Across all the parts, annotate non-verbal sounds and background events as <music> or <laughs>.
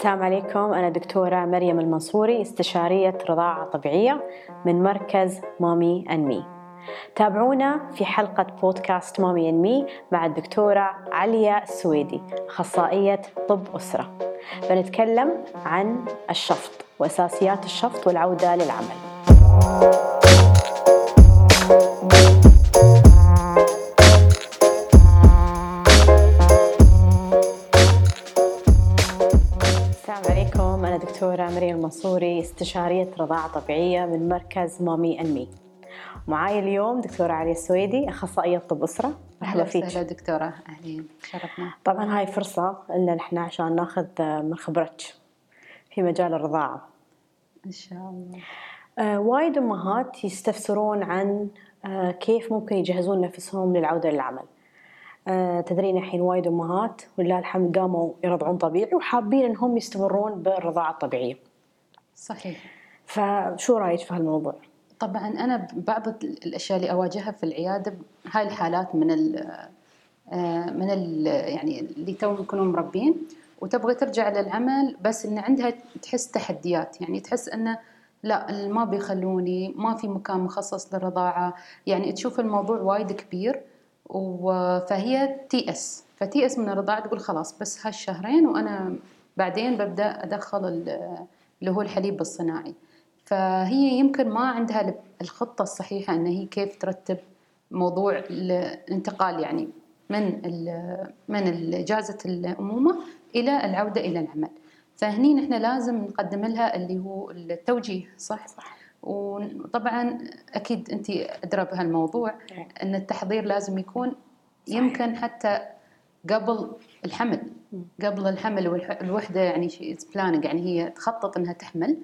السلام عليكم. أنا دكتورة مريم المنصوري استشارية رضاعة طبيعية من مركز Mommy and Me تابعونا في حلقة بودكاست Mommy and Me مع الدكتورة عليا السويدي أخصائية طب أسرة. بنتكلم عن الشفط وأساسيات الشفط والعودة للعمل. دكتورة مريم المنصوري استشارية رضاعة طبيعية من مركز مامي أن مي. معاي اليوم دكتورة علي السويدي أخصائية طب أسرة. مرحبا فيك. أهلا دكتورة. أهلين. شرفنا. طبعا هاي فرصة لنا نحن عشان ناخذ من خبرتك في مجال الرضاعة. إن شاء الله. آه وايد أمهات يستفسرون عن آه كيف ممكن يجهزون نفسهم للعودة للعمل. تدرين الحين وايد أمهات ولله الحمد قاموا يرضعون طبيعي وحابين انهم يستمرون بالرضاعة الطبيعية. صحيح. فشو رأيك في هالموضوع؟ طبعا أنا بعض الأشياء اللي أواجهها في العيادة هاي الحالات من ال آه، من ال يعني اللي تو يكونوا مربين وتبغى ترجع للعمل بس إن عندها تحس تحديات يعني تحس انه لا ما بيخلوني ما في مكان مخصص للرضاعة يعني تشوف الموضوع وايد كبير فهي تيأس فتيأس من الرضاعة تقول خلاص بس هالشهرين وأنا بعدين ببدأ أدخل اللي هو الحليب الصناعي فهي يمكن ما عندها الخطة الصحيحة أن هي كيف ترتب موضوع الانتقال يعني من من إجازة الأمومة إلى العودة إلى العمل فهني نحن لازم نقدم لها اللي هو التوجيه صح؟ صح. وطبعا أكيد أنت أدرى بهالموضوع إيه. إن التحضير لازم يكون يمكن حتى قبل الحمل. قبل الحمل والوحده يعني بلاننج يعني هي تخطط إنها تحمل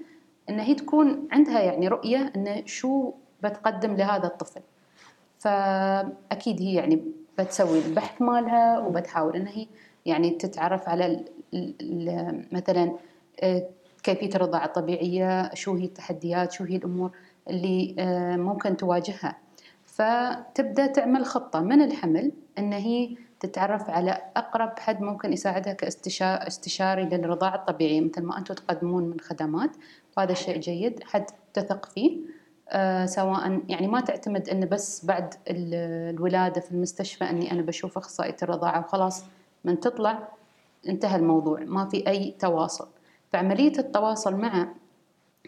إن هي تكون عندها يعني رؤية انه شو بتقدم لهذا الطفل. فأكيد هي يعني بتسوي البحث مالها وبتحاول إن هي يعني تتعرف على مثلا كيفية الرضاعة الطبيعية شو هي التحديات شو هي الأمور اللي آه، ممكن تواجهها. فتبدأ تعمل خطة من الحمل أن هي تتعرف على أقرب حد ممكن يساعدها كاستشاري للرضاعة الطبيعية مثل ما أنتم تقدمون من خدمات. وهذا شيء جيد حد تثق فيه آه سواء يعني ما تعتمد أن بس بعد الولادة في المستشفى أني أنا بشوف أخصائية الرضاعة وخلاص من تطلع انتهى الموضوع ما في أي تواصل. فعملية التواصل مع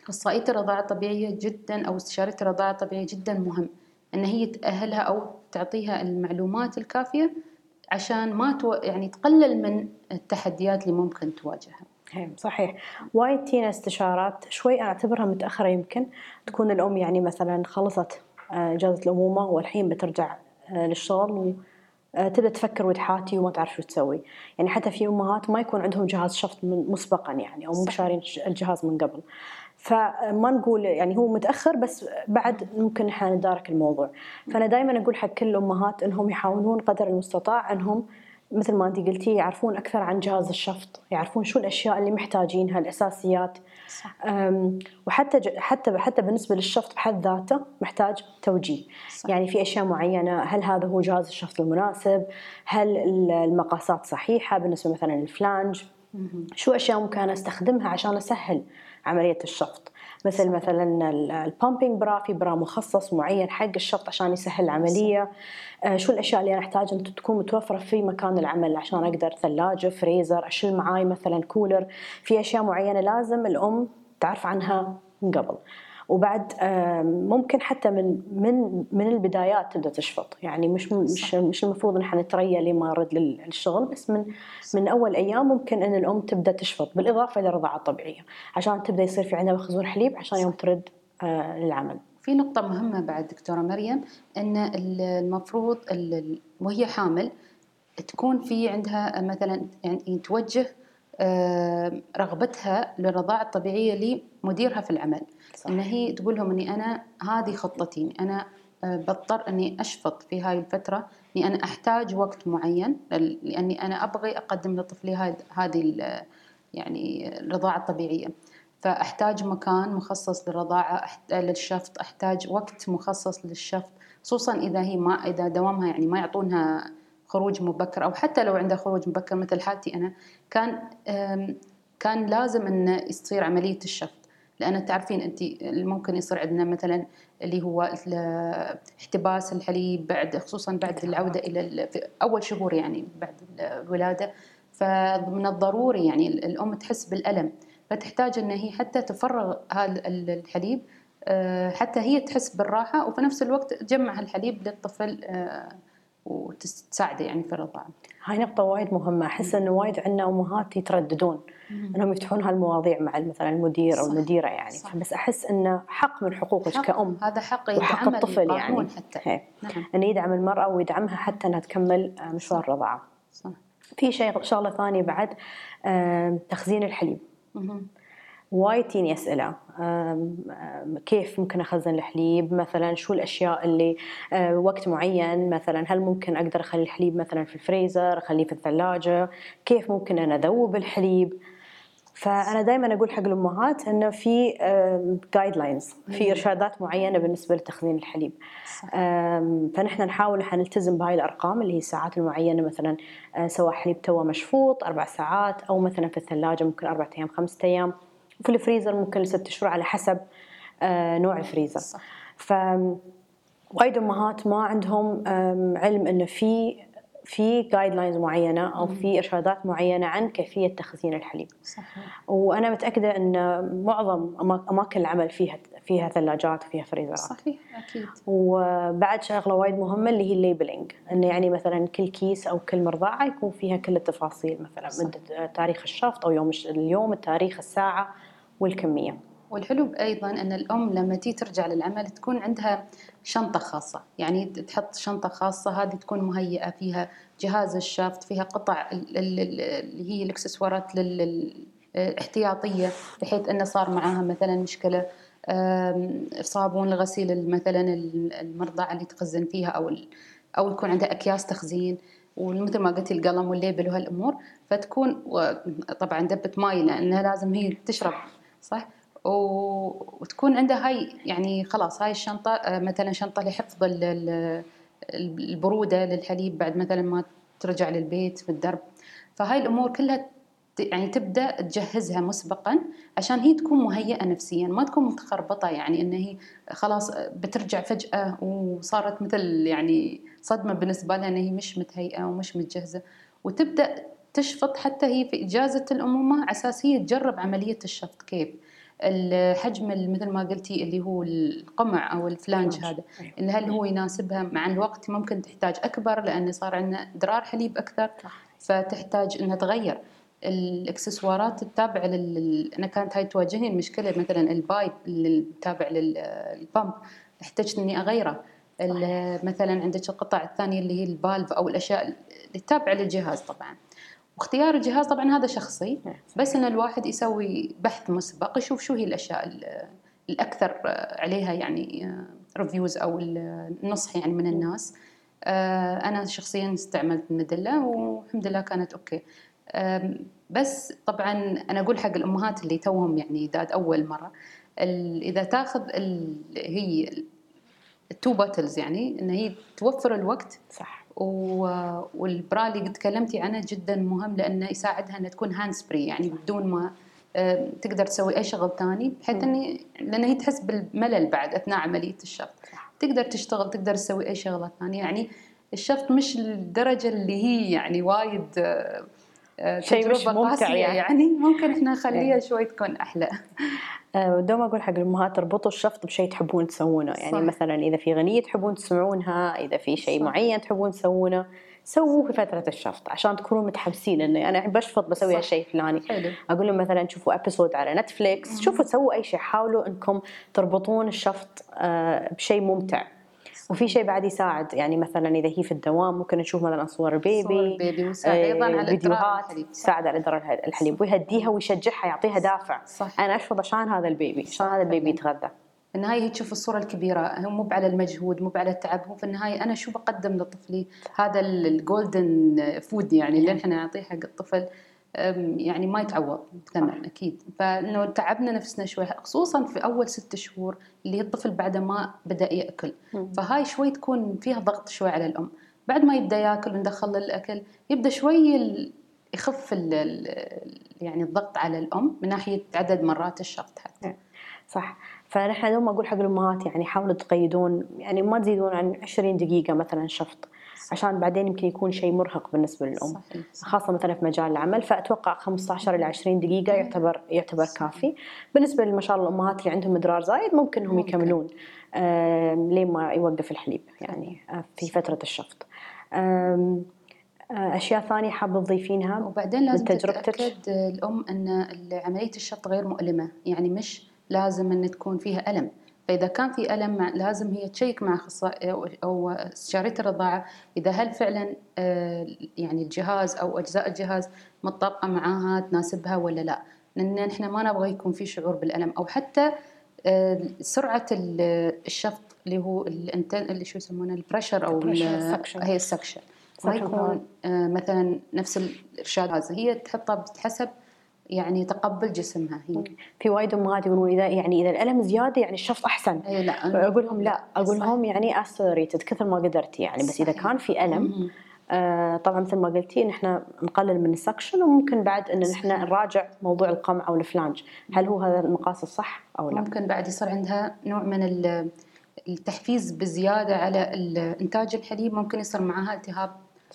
أخصائية الرضاعة الطبيعية جدا أو استشارية الرضاعة الطبيعية جدا مهم أن هي تأهلها أو تعطيها المعلومات الكافية عشان ما تو... يعني تقلل من التحديات اللي ممكن تواجهها. صحيح وايد تينا استشارات شوي أنا أعتبرها متأخرة يمكن تكون الأم يعني مثلا خلصت آه، إجازة الأمومة والحين بترجع آه، للشغل تبدأ تفكر وتحاتي وما تعرف شو تسوي. يعني حتى في أمهات ما يكون عندهم جهاز شفط مسبقا يعني أو مو شارين الجهاز من قبل. فما نقول يعني هو متأخر بس بعد ممكن إحنا ندارك الموضوع. فأنا دائما أقول حق كل الأمهات إنهم يحاولون قدر المستطاع إنهم مثل ما انت قلتي يعرفون أكثر عن جهاز الشفط يعرفون شو الأشياء اللي محتاجينها الأساسيات. صح. وحتى حتى حتى بالنسبة للشفط بحد ذاته محتاج توجيه. صح. يعني في أشياء معينة هل هذا هو جهاز الشفط المناسب؟ هل المقاسات صحيحة؟ بالنسبة مثلا لل flange. شو أشياء ممكن أستخدمها عشان أسهل عملية الشفط؟ مثل مثلا ال pumping bra في bra مخصص معين حق الشفط عشان يسهل العملية. آه، شو الأشياء اللي أنا أحتاج ان تكون متوفرة في مكان العمل عشان أقدر ثلاجة فريزر أشيل معاي مثلا كولر في أشياء معينة لازم الأم تعرف عنها من قبل. وبعد ممكن حتى من من من البدايات تبدأ تشفط. يعني مش مش مش المفروض إن إحنا نتريا لما نرد للشغل بس من من أول أيام ممكن إن الأم تبدأ تشفط بالإضافة إلى الرضاعة الطبيعية. عشان تبدأ يصير في عندها مخزون حليب عشان يوم ترد آه، للعمل. في نقطة مهمة بعد دكتورة مريم أن المفروض وهي حامل تكون في عندها مثلا يعني توجه رغبتها للرضاعة الطبيعية لمديرها في العمل صح. إن هي تقول لهم إني أنا هذه خطتي أنا آه، بضطر إني أشفط في هاي الفترة إني أنا أحتاج وقت معين لأني أنا أبغي أقدم لطفلي هذه يعني الرضاعة الطبيعية فأحتاج مكان مخصص للرضاعة للشفط أحتاج وقت مخصص للشفط خصوصا إذا هي ما إذا دوامها يعني ما يعطونها خروج مبكر أو حتى لو عندها خروج مبكر مثل حالتي أنا كان كان لازم انه يصير عملية الشفط. لأن تعرفين انت ممكن يصير عندنا مثلا اللي هو احتباس الحليب بعد خصوصا بعد العودة إلى أول شهور يعني بعد الولادة. فمن الضروري يعني الأم تحس بالألم. فتحتاج إن هي حتى تفرغ هذا الحليب آه، حتى هي تحس بالراحة وفي نفس الوقت تجمع الحليب للطفل آه، وتساعده يعني في الرضاعة. هاي نقطة وايد مهمة، أحس إنه وايد عندنا أمهات يترددون إنهم يفتحون هالمواضيع مع مثلا المدير أو المديرة يعني، صح. بس أحس إنه حق من حقوقك حق. كأم هذا حق وحق الطفل يعني حتى نعم. إنه يدعم المرأة ويدعمها حتى إنها تكمل آه، مشوار الرضاعة. صح. في شيء شغلة ثانية بعد تخزين الحليب. وايد تيني أسئلة. كيف ممكن أخزن الحليب؟ مثلا شو الأشياء اللي آه، وقت معين؟ مثلا هل ممكن أقدر أخلي الحليب مثلا في الفريزر أخليه في الثلاجة؟ كيف ممكن أنا أذوب الحليب؟ فأنا دائما أقول حق الأمهات إنه في guidelines في إرشادات معينة بالنسبة لتخزين الحليب. فنحن نحاول نلتزم بهاي الأرقام اللي هي الساعات المعينة. مثلا آه، سواء حليب توه مشفوط أربع ساعات أو مثلا في الثلاجة ممكن أربع أيام خمسة أيام. وفي الفريزر ممكن لست شهور على حسب آه، نوع الفريزر صح. ف وايد أمهات ما عندهم علم إنه في في guidelines معينة أو في إرشادات معينة عن كيفية تخزين الحليب. صحيح. وأنا متأكدة إن معظم أماكن العمل فيها فيها ثلاجات وفيها فريزرات. صحيح أكيد. وبعد شغلة وايد مهمة اللي هي ال labeling، إنه يعني مثلا كل كيس أو كل مرضعة يكون فيها كل التفاصيل مثلا مدة تاريخ الشفط أو يوم اليوم التاريخ الساعة والكمية. والحلو أيضا أن الأم لما تيجي ترجع للعمل تكون عندها شنطة خاصة يعني تحط شنطة خاصة هذه تكون مهيئة فيها جهاز الشفط فيها قطع اللي هي الإكسسوارات الاحتياطية بحيث انه صار معاها مثلا مشكلة صابون لغسيل مثلا المرضعه اللي تخزن فيها أو أو يكون عندها أكياس تخزين ومثل ما قلتي القلم وال label وهالأمور فتكون طبعا دبة ماي لأنها لازم هي تشرب صح؟ وتكون عندها هاي يعني خلاص هاي الشنطة آه، مثلا شنطة لحفظ البرودة للحليب بعد مثلا ما ترجع للبيت في الدرب. فهاي الأمور كلها يعني تبدأ تجهزها مسبقا عشان هي تكون مهيئة نفسيا ما تكون متخربطة يعني إن هي خلاص بترجع فجأة وصارت مثل يعني صدمة بالنسبة لها إن هي مش متهيئة ومش متجهزة. وتبدأ تشفط حتى هي في إجازة الأمومة على أساس هي تجرب عملية الشفط. كيف؟ الحجم مثل ما قلتي اللي هو القمع أو ال flange هذا اللي هل هو يناسبها؟ مع الوقت ممكن تحتاج أكبر لأن صار عندنا ادرار حليب أكثر فتحتاج إنها تغير. الإكسسوارات التابعة لل أنا كانت هاي تواجهني المشكلة مثلا ال pipe التابع لل pump احتجت إني أغيره. مثلا عندك القطع الثانية اللي هي ال valve أو الأشياء اللي تابعة للجهاز طبعا. واختيار الجهاز طبعا هذا شخصي نعم، بس إن الواحد يسوي بحث مسبق يشوف شو هي الأشياء الأكثر عليها يعني reviews أو النصح يعني من الناس. آه، أنا شخصيا استعملت الميديلا والحمد لله كانت أوكي. بس طبعا أنا أقول حق الأمهات اللي توهم يعني داد أول مرة إذا تاخذ هي ال two bottles يعني إن هي توفر الوقت صح. وال bra اللي تكلمتي عنه جدا مهم لأنه يساعدها إنها تكون hands-free يعني بدون ما تقدر تسوي أي شغل ثاني بحيث إني لأن هي تحس بالملل بعد أثناء عملية الشفط. تقدر تشتغل تقدر تسوي أي شغلة ثانية يعني الشفط مش للدرجه اللي هي يعني وايد آه، شيء مش ممتع يعني. يعني. ممكن إحنا نخليها إيه. شوي تكون أحلى. آه، دوما أقول حق الامهات تربطوا الشفط بشيء تحبون تسوونه. يعني صح. مثلا إذا في اغنيه تحبون تسمعونها إذا في شيء معين تحبون تسوونه سووه في فترة الشفط عشان تكونوا متحمسين إنه أنا بشفط بسوي هالشيء الفلاني. أقول لهم مثلا شوفوا episode على نتفليكس شوفوا سووا أي شيء حاولوا إنكم تربطون الشفط آه، بشيء ممتع. وفي شيء بعد يساعد. يعني مثلا إذا هي في الدوام ممكن نشوف مثلا صور ال baby صور ال baby ويساعد أيضا على فيديوهات تساعد على ادرار الحليب. ويهديها ويشجعها يعطيها دافع. صح. أنا اشفط عشان هذا ال baby عشان هذا ال baby يتغذى. في النهايه هي تشوف الصورة الكبيرة هو مو على المجهود مو على التعب هو في النهاية أنا شو بقدم لطفلي هذا ال golden food يعني اللي إحنا نعطيه حق الطفل يعني ما يتعوض بثمن أكيد. فإنه تعبنا نفسنا شوي خصوصا في أول ست شهور اللي الطفل بعد ما بدأ يأكل. فهاي شوي تكون فيها ضغط شوي على الأم. بعد ما يبدأ يأكل وندخل الاكل يبدأ شوي يخف ال يعني الضغط على الأم من ناحية عدد مرات الشفط حتى. صح. فنحن دوما أقول حق الأمهات يعني حاولوا تقيدون يعني ما تزيدون عن 20 دقيقة مثلا شفط. عشان بعدين يمكن يكون شيء مرهق بالنسبة للأم. صحيح. خاصة مثلا في مجال العمل فأتوقع 15 إلى 20 دقيقة يعتبر يعتبر كافي. بالنسبة ما شاء الله الأمهات اللي عندهم إدرار زايد ممكن انهم يكملون آه لين ما يوقف الحليب يعني آه في فترة الشفط. آه أشياء ثانية حابه تضيفينها وبعدين لازم تتأكد الأم إن عملية الشفط غير مؤلمة يعني مش لازم إن تكون فيها ألم. فإذا كان في ألم لازم هي تشيك مع أخصائي أو استشارية الرضاعة. إذا هل فعلا آه، يعني الجهاز أو أجزاء الجهاز متطابقة معاها تناسبها ولا لا؟ لأن إحنا ما نبغى يكون في شعور بالألم. أو حتى آه، سرعة الشفط اللي هو اللي شو يسمونه ال pressure أو هي ال suction ما يكون آه، مثلا نفس الإرشاد هي تحطها بحسب يعني تقبل جسمها هي. في وايد امهات يقولون اذا يعني إذا الألم زيادة يعني الشفط أحسن. اي لا. أقول لهم لا. أقول لهم يعني as rated كثر ما قدرتي يعني. بس إذا كان في ألم آه طبعا مثل ما قلتي إن إحنا نقلل من ال suction وممكن بعد إن إحنا نراجع موضوع القمع أو ال flange. هل هو هذا المقاس الصح أو لا؟ ممكن بعد يصير عندها نوع من التحفيز بزيادة على انتاج الحليب ممكن يصير معها التهاب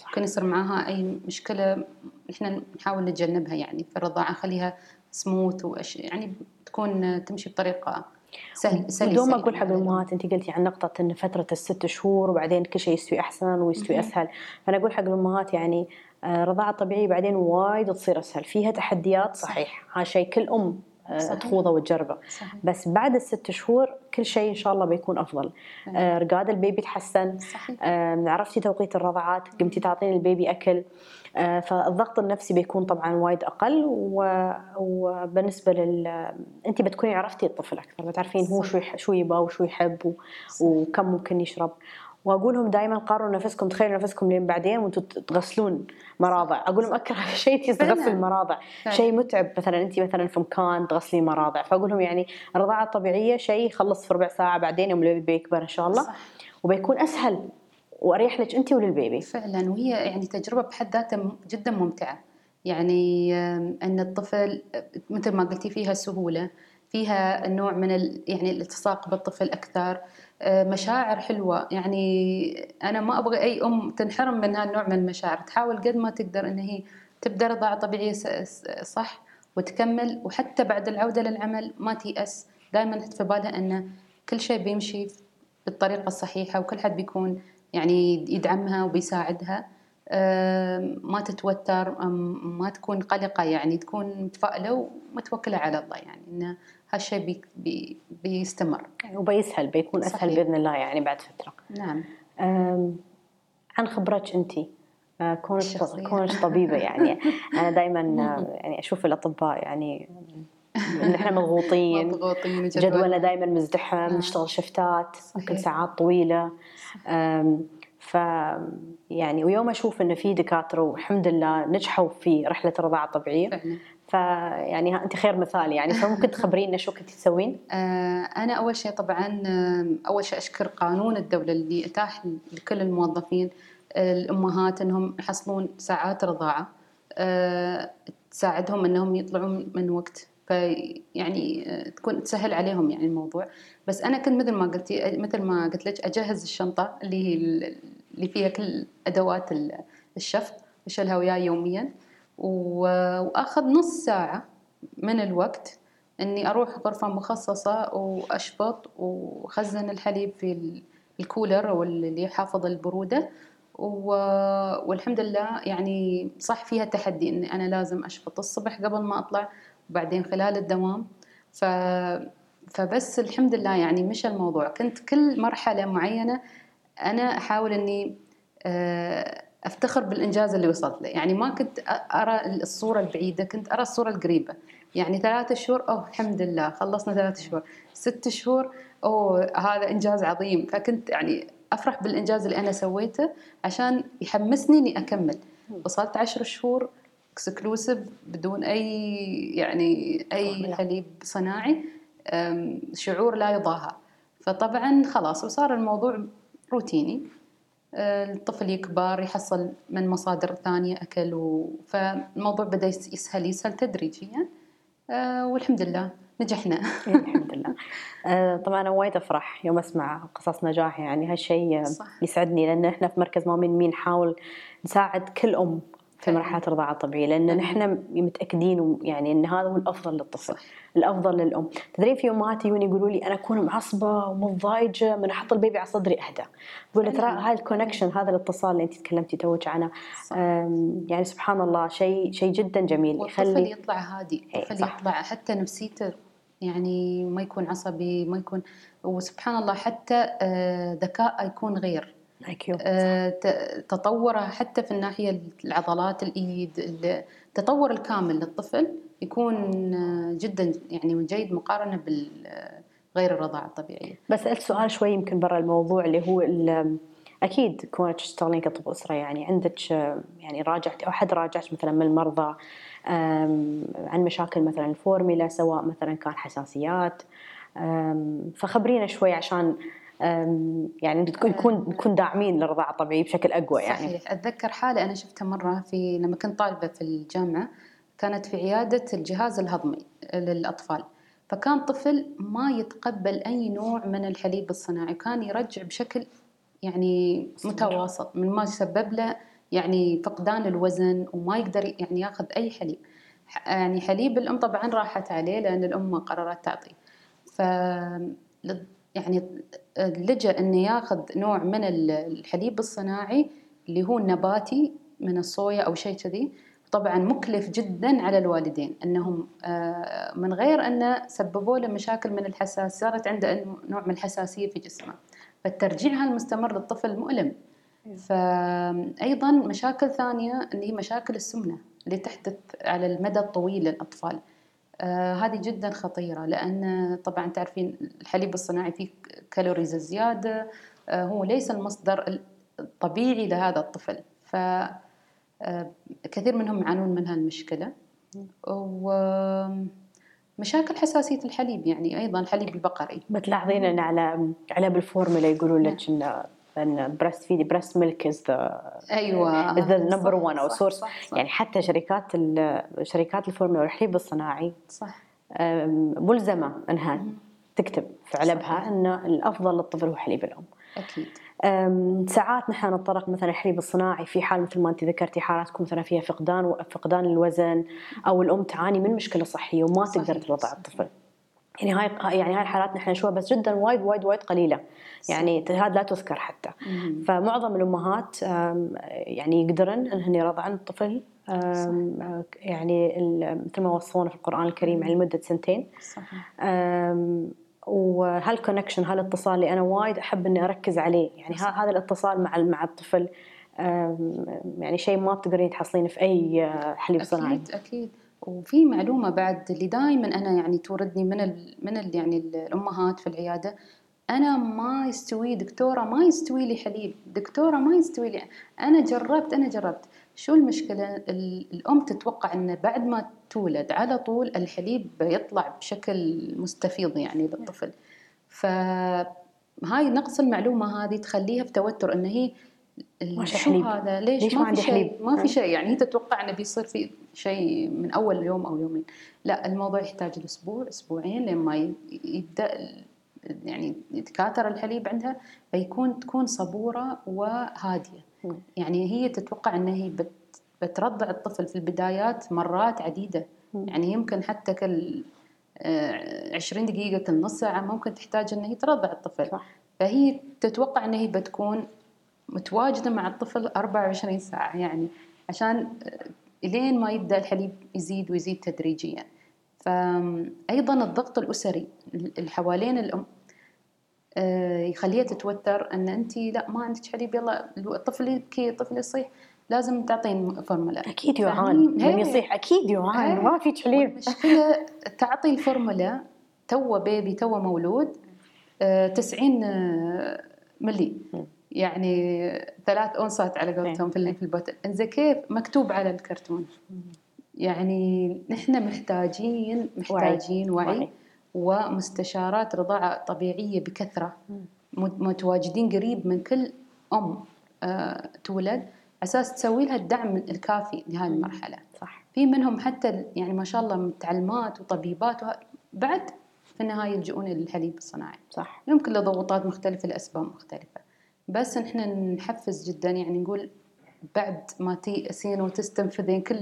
ممكن يصير معاها أي مشكلة إحنا نحاول نتجنبها يعني في الرضاعه نخليها سموث وأش... يعني تكون تمشي بطريقة سهل سلسة دوم أقول حق الامهات أنت قلتي عن نقطة إن فترة الست شهور وبعدين كل شيء يستوي أحسن ويستوي أسهل. فأنا أقول حق الامهات يعني آه، رضاعة طبيعية بعدين وايد تصير أسهل. فيها تحديات صحيح. هذا شيء كل أم صحيح. تخوضه وتجربه صحيح. بس بعد الست شهور كل شيء إن شاء الله بيكون أفضل. آه رقاد البيبي تحسن. آه عرفتي توقيت الرضعات؟ قمتي تعطين البيبي أكل. آه فالضغط النفسي بيكون طبعا وايد أقل وبالنسبة لل انت بتكوني عرفتي الطفل أكثر بتعرفين هو شو شو يبغى وشو يحب وكم ممكن يشرب. واقول لهم دائما قارنوا نفسكم تخيلوا نفسكم لين بعدين وأنتم تغسلون مراضع. أقول لهم أكره <laughs> شيء تغسل مراضع شيء متعب. مثلا انت مثلا في مكان تغسلين مراضع. فاقول لهم يعني الرضاعة الطبيعية شيء يخلص في ربع ساعة بعدين يوم البيبي بيكبر إن شاء الله. صح. وبيكون أسهل وأريح لك انت وللبيبي. فعلا. وهي يعني تجربة بحد ذاتها جدا ممتعة. يعني أن الطفل مثل ما قلتي فيها سهولة. فيها نوع من يعني الالتصاق بالطفل أكثر. مشاعر حلوة. يعني أنا ما أبغى أي أم تنحرم من هالنوع من المشاعر. تحاول قد ما تقدر أن هي تبدأ رضاعة طبيعية صح وتكمل. وحتى بعد العودة للعمل ما تيأس. دائما في بالها أن كل شيء بيمشي بالطريقة الصحيحة وكل حد بيكون يعني يدعمها وبيساعدها. ما تتوتر ما تكون قلقة يعني. تكون متفائلة ومتوكلة على الله يعني. إنه هالشيء بي بي بيستمر. وبيسهل بيكون أسهل صحيح. بإذن الله يعني بعد فترة. نعم. عن خبرتك أنت. آه، كونك كونك طبيبة يعني. <laughs> أنا دائما يعني أشوف الأطباء يعني <laughs> ان إحنا مضغوطين مضغوطين جدولنا دائما مزدحم آه. نشتغل شفتات ممكن ساعات طويلة. ف يعني ويوم أشوف إنه في دكاترة والحمد لله نجحوا في رحلة الرضاعة الطبيعية. فعلا. فيعني انت خير مثال يعني. فممكن تخبرينا شو كنت تسوين؟ <laughs> آه، أنا أول شيء طبعا أول شيء أشكر قانون الدولة اللي أتاح لكل الموظفين الأمهات إنهم يحصلون ساعات رضاعة آه، تساعدهم إنهم يطلعون من وقت. فيعني آه، تكون تسهل عليهم يعني الموضوع. بس أنا كنت مثل ما قلتي مثل ما قلت لك أجهز الشنطة اللي هي اللي فيها كل أدوات الشفط اشيلها وياي يوميا. وأخذ نص ساعة من الوقت إني أروح غرفة مخصصة واشفط وخزن الحليب في الكولر أو اللي يحافظ البرودة والحمد لله يعني صح فيها تحدي إني أنا لازم اشفط الصبح قبل ما أطلع وبعدين خلال الدوام. ف فبس الحمد لله يعني مشى الموضوع. كنت كل مرحلة معينة أنا أحاول إني آه، أفتخر بالإنجاز اللي وصلت له. يعني ما كنت أرى الصورة البعيدة كنت أرى الصورة القريبة. يعني ثلاثة شهور أوه الحمد لله خلصنا ثلاثة شهور. ست شهور أوه هذا إنجاز عظيم. فكنت يعني أفرح بالإنجاز اللي أنا سويته عشان يحمسني إني أكمل. وصلت عشر شهور exclusive بدون أي يعني أي حليب صناعي شعور لا يضاهى. فطبعا خلاص وصار الموضوع روتيني. الطفل يكبر يحصل من مصادر ثانية أكل و... فالموضوع بدأ يس- يسهل يسهل تدريجيا. آه، والحمد لله نجحنا. <laughs> إيه، الحمد لله. آه، طبعا أنا وايد أفرح يوم أسمع قصص نجاح يعني هالشيء. يسعدني لأن إحنا في مركز مامين مين نحاول نساعد كل أم في. مرحلة الرضاعه الطبيعية لأن. نحن متأكدين يعني إن هذا هو الأفضل للطفل. الأفضل للأم تدرين في امهات يجون يقولوا لي أنا أكون معصبة ومضايجه من أحط البيبي على صدري أهدى أقول ترى. هاي الكونكشن هذا الاتصال اللي أنت تكلمتي توك عنه يعني سبحان الله شيء شيء جدا جميل والطفل يخلي يطلع هادي إيه، الطفل. يطلع حتى نفسيته يعني ما يكون عصبي ما يكون وسبحان الله حتى آه، ذكاءه يكون غير تطوره حتى في الناحية العضلات الإيد التطور الكامل للطفل يكون آه، جدا يعني جيد مقارنة بالغير الرضاعة الطبيعية بس سألت سؤال شوي يمكن برا الموضوع اللي هو ال- أكيد كونك تشتغلين كطب أسرة يعني عندك يعني راجعت أو حد راجعت مثلا من المرضى عن مشاكل مثلا الفورميلا سواء مثلا كان حساسيات فخبرينا شوي عشان يعني نكون نكون داعمين للرضاعة الطبيعية بشكل أقوى يعني. صحيح. أتذكر حالة أنا شفتها مرة في لما كنت طالبة في الجامعة كانت في عيادة الجهاز الهضمي للأطفال. فكان طفل ما يتقبل أي نوع من الحليب الصناعي وكان يرجع بشكل يعني متواصل من ما سبب له يعني فقدان الوزن وما يقدر يعني ياخذ أي حليب. يعني حليب الأم طبعا راحت عليه لأن الأم قررت تعطيه. ف يعني لجأ إنه ياخذ نوع من ال- الحليب الصناعي اللي هو النباتي من الصويا أو شيء كذي. طبعا مكلف جدا على الوالدين إنهم آه، من غير إنه سببوا له مشاكل من الحساسيه صارت عنده نوع من الحساسية في جسمه. فالترجيع المستمر للطفل مؤلم. فايضا مشاكل ثانية اللي هي مشاكل السمنة اللي تحدث على المدى الطويل للأطفال. آه هذه جدا خطيرة لأن طبعا تعرفين الحليب الصناعي فيه كالوريز زيادة آه هو ليس المصدر الطبيعي لهذا الطفل. ف آه كثير منهم يعانون من هالمشكلة. ومشاكل حساسية الحليب يعني أيضا الحليب البقري. بتلاحظين إن على علب الفورمولا يقولون لك إن ان breast feeding breast milk is the one أو صح، source. صح، صح، يعني حتى شركات شركات الفورمولا والحليب الصناعي صح أم، ملزمة إنها مم. تكتب في علبها. إن الأفضل للطفل هو حليب الأم. أكيد أم، ساعات نحن نتطرق مثلا الحليب الصناعي في حال مثل ما أنت ذكرتي حالاتكم مثلا فيها فقدان فقدان الوزن أو الأم تعاني من مشكلة صحية وما صحيح، تقدر ترضع صحيح. الطفل. يعني هاي يعني هاي الحالات نحن نشوفها بس جدا وايد وايد وايد قليلة. يعني هذا لا تذكر حتى. مم. فمعظم الأمهات يعني يقدرن انهن يرضعن الطفل يعني مثل ما وصونا في القرآن الكريم على مده سنتين. صحيح. وهال connection هالاتصال اللي أنا وايد أحب إني أركز عليه. يعني هذا الاتصال مع مع الطفل يعني شيء ما بتقدرين تحصلينه في أي أه، حليب صناعي. أكيد أكيد. وفي معلومة بعد اللي دائما أنا يعني تردني من ال من ال يعني ال- الأمهات في العيادة. أنا ما يستوي دكتورة ما يستوي لي حليب. دكتورة ما يستوي لي. أنا جربت أنا جربت. شو المشكلة؟ ال- الأم تتوقع إن بعد ما تولد على طول الحليب يطلع بشكل مستفيض يعني للطفل. فهاي نقص المعلومة هذه تخليها في توتر إن هي شو. هذا ليش, ليش ما, ما في شيء؟ ما. في شيء يعني هي تتوقع إنه بيصير في شيء من أول يوم أو يومين لا الموضوع يحتاج الأسبوع أسبوعين لما يبدأ يعني يتكاثر الحليب عندها فيكون تكون صبورة وهادية. يعني هي تتوقع ان هي بت بترضع الطفل في البدايات مرات عديدة. يعني يمكن حتى كل آه، 20 دقيقة كل نص ساعة ممكن تحتاج ان هي ترضع الطفل صح. فهي تتوقع ان هي بتكون متواجدة مع الطفل 24 ساعة يعني عشان آه، لين ما يبدأ الحليب يزيد ويزيد تدريجيا فايضا الضغط الأسري اللي حوالين الأم آه، يخليها تتوتر أن انت لا ما عندك حليب يلا الطفل يبكي الطفل يصيح لازم تعطين فورمولا أكيد يعان؟ من. يصيح أكيد يعان. ما فيك حليب والمشكلة تعطي الفورمولا تو baby تو مولود آه، 90 آه، ملي. يعني ثلاث اونصات على قولتهم في في ال bottle. انزين كيف؟ مكتوب على الكرتون. يعني نحن محتاجين محتاجين وعي, وعي. وعي. ومستشارات رضاعة طبيعية بكثرة. متواجدين قريب من كل أم آه، تولد أساس تسوي لها الدعم الكافي لهذه المرحلة. صح. في منهم حتى يعني ما شاء الله متعلمات وطبيبات وه- بعد في النهاية يلجؤون للحليب الصناعي. صح. يمكن لضغوطات مختلفة لأسباب مختلفة. بس إحنا نحفز جدا يعني نقول بعد ما تيأسين وتستنفذين كل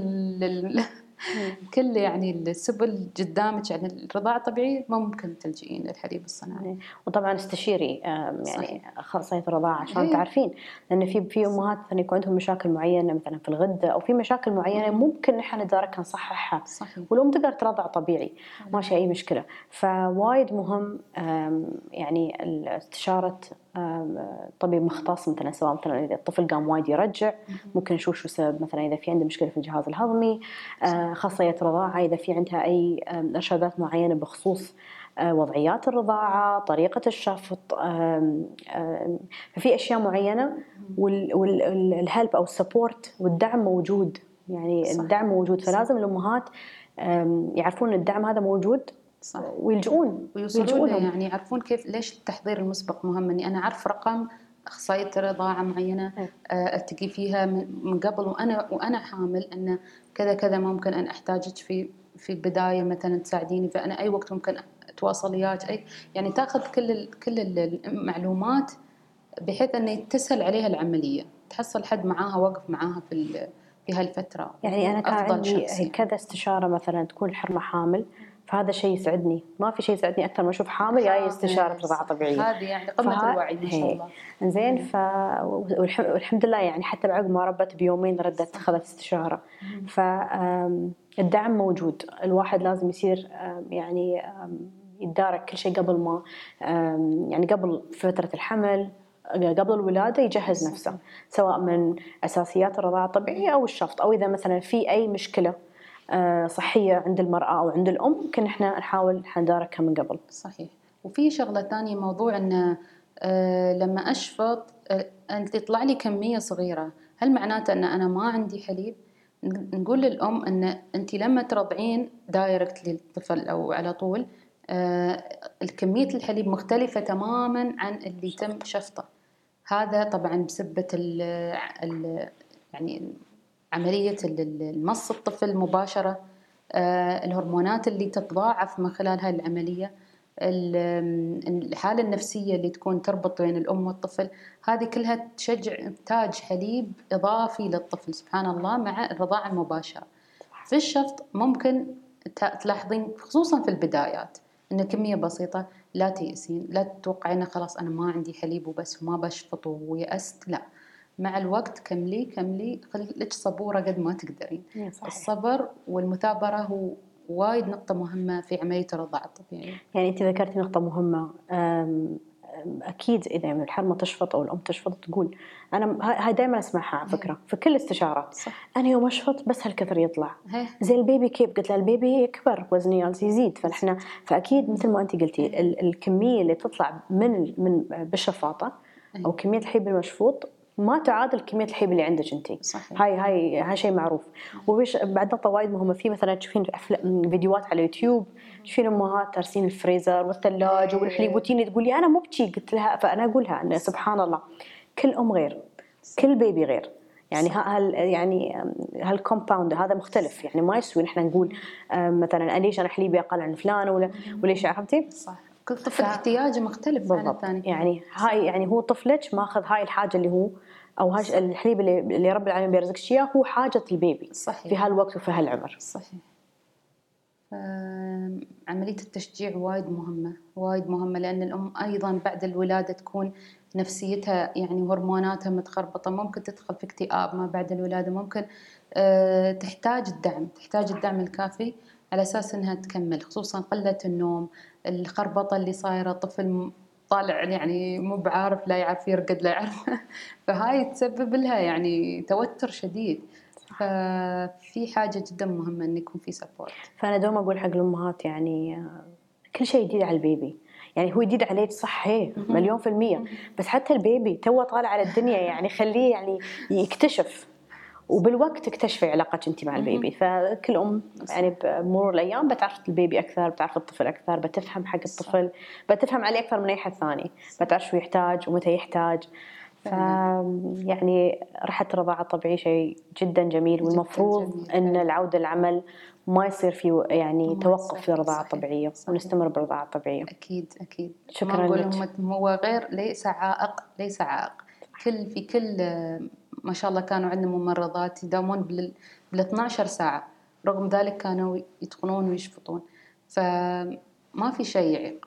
ال... <laughs> كل يعني السبل قدامك يعني الرضاعة الطبيعية ممكن تلجئين للحليب الصناعي. وطبعا استشيري يعني اخصائيه الرضاعه عشان إيه. تعرفين. لأن في في أمهات مثلا يكون عندهم مشاكل معينة مثلا في الغدة أو في مشاكل معينة ممكن إحنا نداركها نصححها. صحيح. والأم تقدر ترضع طبيعي. ماشي أي مشكلة. فوايد مهم يعني استشارة طبيب مختص مثلا سواء مثلا إذا الطفل قام وايد يرجع ممكن نشوف شو السبب. مثلا إذا في عنده مشكلة في الجهاز الهضمي آه، اخصائيه رضاعه إذا في عندها أي إرشادات معينة بخصوص آه، وضعيات الرضاعة طريقة الشفط ففي أشياء معينة وال help أو ال support والدعم موجود. يعني صح. الدعم موجود. فلازم الأمهات يعرفون إن الدعم هذا موجود صح ويلجؤون ويوصلون. يعني يعرفون كيف ليش التحضير المسبق مهم اني أنا أعرف رقم اخصائيه رضاعة معينة إيه. آه، ألتقي فيها من قبل وأنا وأنا حامل أن كذا كذا ممكن أن أحتاجك في في البداية مثلا تساعديني فأنا أي وقت ممكن أتواصل وياك أي يعني تأخذ كل ال- كل ال- المعلومات بحيث انه تسهل عليها العملية تحصل حد معاها وقف معاها في في هالفترة يعني أنا كان عندي يعني. كذا استشارة مثلا تكون الحرمه حامل فهذا شيء يسعدني. ما في شيء يسعدني أكثر ما أشوف حامل جاي استشارة رضاعه طبيعية. هذه يعني قمة فها- الوعي ما شاء. الله. زين ف والح- والحمد لله يعني حتى بعد ما ربت بيومين ردت أخذت استشارة. فالدعم موجود. الواحد لازم يصير يعني يتدارك كل شيء قبل ما يعني قبل فترة الحمل قبل الولادة يجهز نفسه سواء من أساسيات الرضاعة الطبيعية أو الشفط أو إذا مثلا في أي مشكلة آه، صحية عند المرأة أو عند الأم ممكن إحنا نحاول نداركها من قبل. صحيح. وفي شغلة ثانية موضوع أن آه، لما أشفط آه، تطلع لي كمية صغيرة هل معناته أن أنا ما عندي حليب؟ نقول للأم أن أنت لما ترضعين دايركت للطفل أو على طول آه، الكمية الحليب مختلفة تماما عن اللي تم شفطه. هذا طبعا بسبة ال ال يعني عملية ال- ال- المص الطفل مباشرة آه، الهرمونات اللي تتضاعف من خلال هاي العملية ال- الحالة النفسية اللي تكون تربط بين الأم والطفل هذه كلها تشجع إنتاج حليب إضافي للطفل سبحان الله مع الرضاعة المباشرة. في الشفط ممكن تلاحظين خصوصا في البدايات إن كمية بسيطة لا تيأسين لا تتوقعين خلاص أنا ما عندي حليب وبس وما بشفط ويأست لا. مع الوقت كملي كملي. خليك صبورة قد ما تقدرين الصبر والمثابرة هو وايد نقطة مهمة في عملية الرضاعة الطبيعية. يعني أنت ذكرتي نقطة مهمة. أكيد إذا من الحرمة تشفط أو الأم تشفط تقول أنا هاي دائما أسمعها على فكرة في كل الاستشارات صح. أنا يوم أشفط بس هالكثر يطلع. هي زي ال baby كيف؟ قلت له ال baby يكبر جالس يزيد. فنحن فأكيد مثل ما أنت قلتي ال- الكمية اللي تطلع من من بالشفاطه أو كمية الحليب المشفوط ما تعادل كمية الحليب اللي عندك أنت. صحيح. هاي هاي هاي شيء معروف. وفيش بعد نقطه وايد مهمة. في مثلا تشوفين فيديوهات على اليوتيوب تشوفين أمهات ترسين الفريزر والثلاجة. والحليب وتجيني تقولي أنا مو بشي قلت لها فأنا أقولها إن سبحان الله. كل أم غير. كل بيبي غير. يعني ها- هال يعني هال compound هذا مختلف. يعني ما يسوي. نحن نقول مثلا ليش أنا حليبي أقل عن فلان؟ ولا وليش عرفتي؟ صح كل طفل ف- احتياجه مختلف عن بالضبط. يعني هاي يعني هو طفلك ماخذ هاي الحاجة اللي هو أو هاي الحليب اللي, اللي رب العالمين بيرزقك اياه هو حاجة ال baby صحيح. في هالوقت وفي هالعمر. صحيح. عملية التشجيع وايد مهمة وايد مهمة لأن الأم أيضا بعد الولادة تكون نفسيتها يعني هرموناتها متخربطة ممكن تدخل في اكتئاب ما بعد الولادة ممكن آه، تحتاج الدعم تحتاج الدعم الكافي على أساس أنها تكمل خصوصا قلة النوم الخربطة اللي صايرة طفل طالع يعني مو بعارف لا يعرف يرقد لا يعرف. <laughs> فهاي تسبب لها يعني توتر شديد. ففي حاجة جدا مهمة إن يكون في support فأنا دوما أقول حق الأمهات يعني كل شيء جديد على ال baby. يعني هو جديد عليك صح هي مليون في المية. بس حتى ال baby تو طالع على الدنيا يعني خليه يعني يكتشف. وبالوقت تكتشفي علاقتك انت مع ال baby فكل أم يعني بمرور الأيام بتعرف ال baby أكثر بتعرف الطفل أكثر بتفهم حق الطفل بتفهم عليه أكثر من أي حد ثاني بتعرف شو يحتاج ومتى يحتاج ف يعني رحلة الرضاعة الطبيعية شيء جدا جميل جداً والمفروض جميل إن فعلاً. العودة للعمل ما يصير في يعني توقف. في. الطبيعية صحيح. ونستمر بالرضاعة الطبيعية أكيد أكيد شكراً لك. هو غير ليس عائق ليس عائق كل في كل ما شاء الله كانوا عندنا ممرضات يداومون بال بال 12 ساعة رغم ذلك كانوا يتقنون ويشفطون فما في شيء يعيق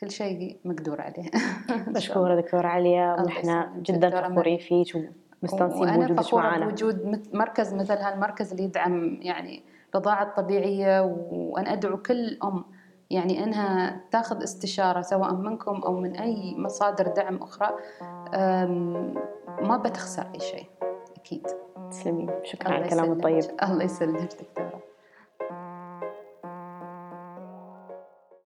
كل شيء مقدور عليه. <laughs> مشكورة دكتورة عليا ونحن. جدا فخورين فيك ومستانسين وأنا بوجودك فخورة معنا بوجود مركز مثل هالمركز اللي يدعم يعني الرضاعة الطبيعية وأنا أدعو كل أم يعني إنها تاخذ استشارة سواء منكم أو من أي مصادر دعم أخرى أم، ما بتخسر أي شيء أكيد. تسلمين شكرا على الكلام. الطيب. الله يسلمك دكتورة.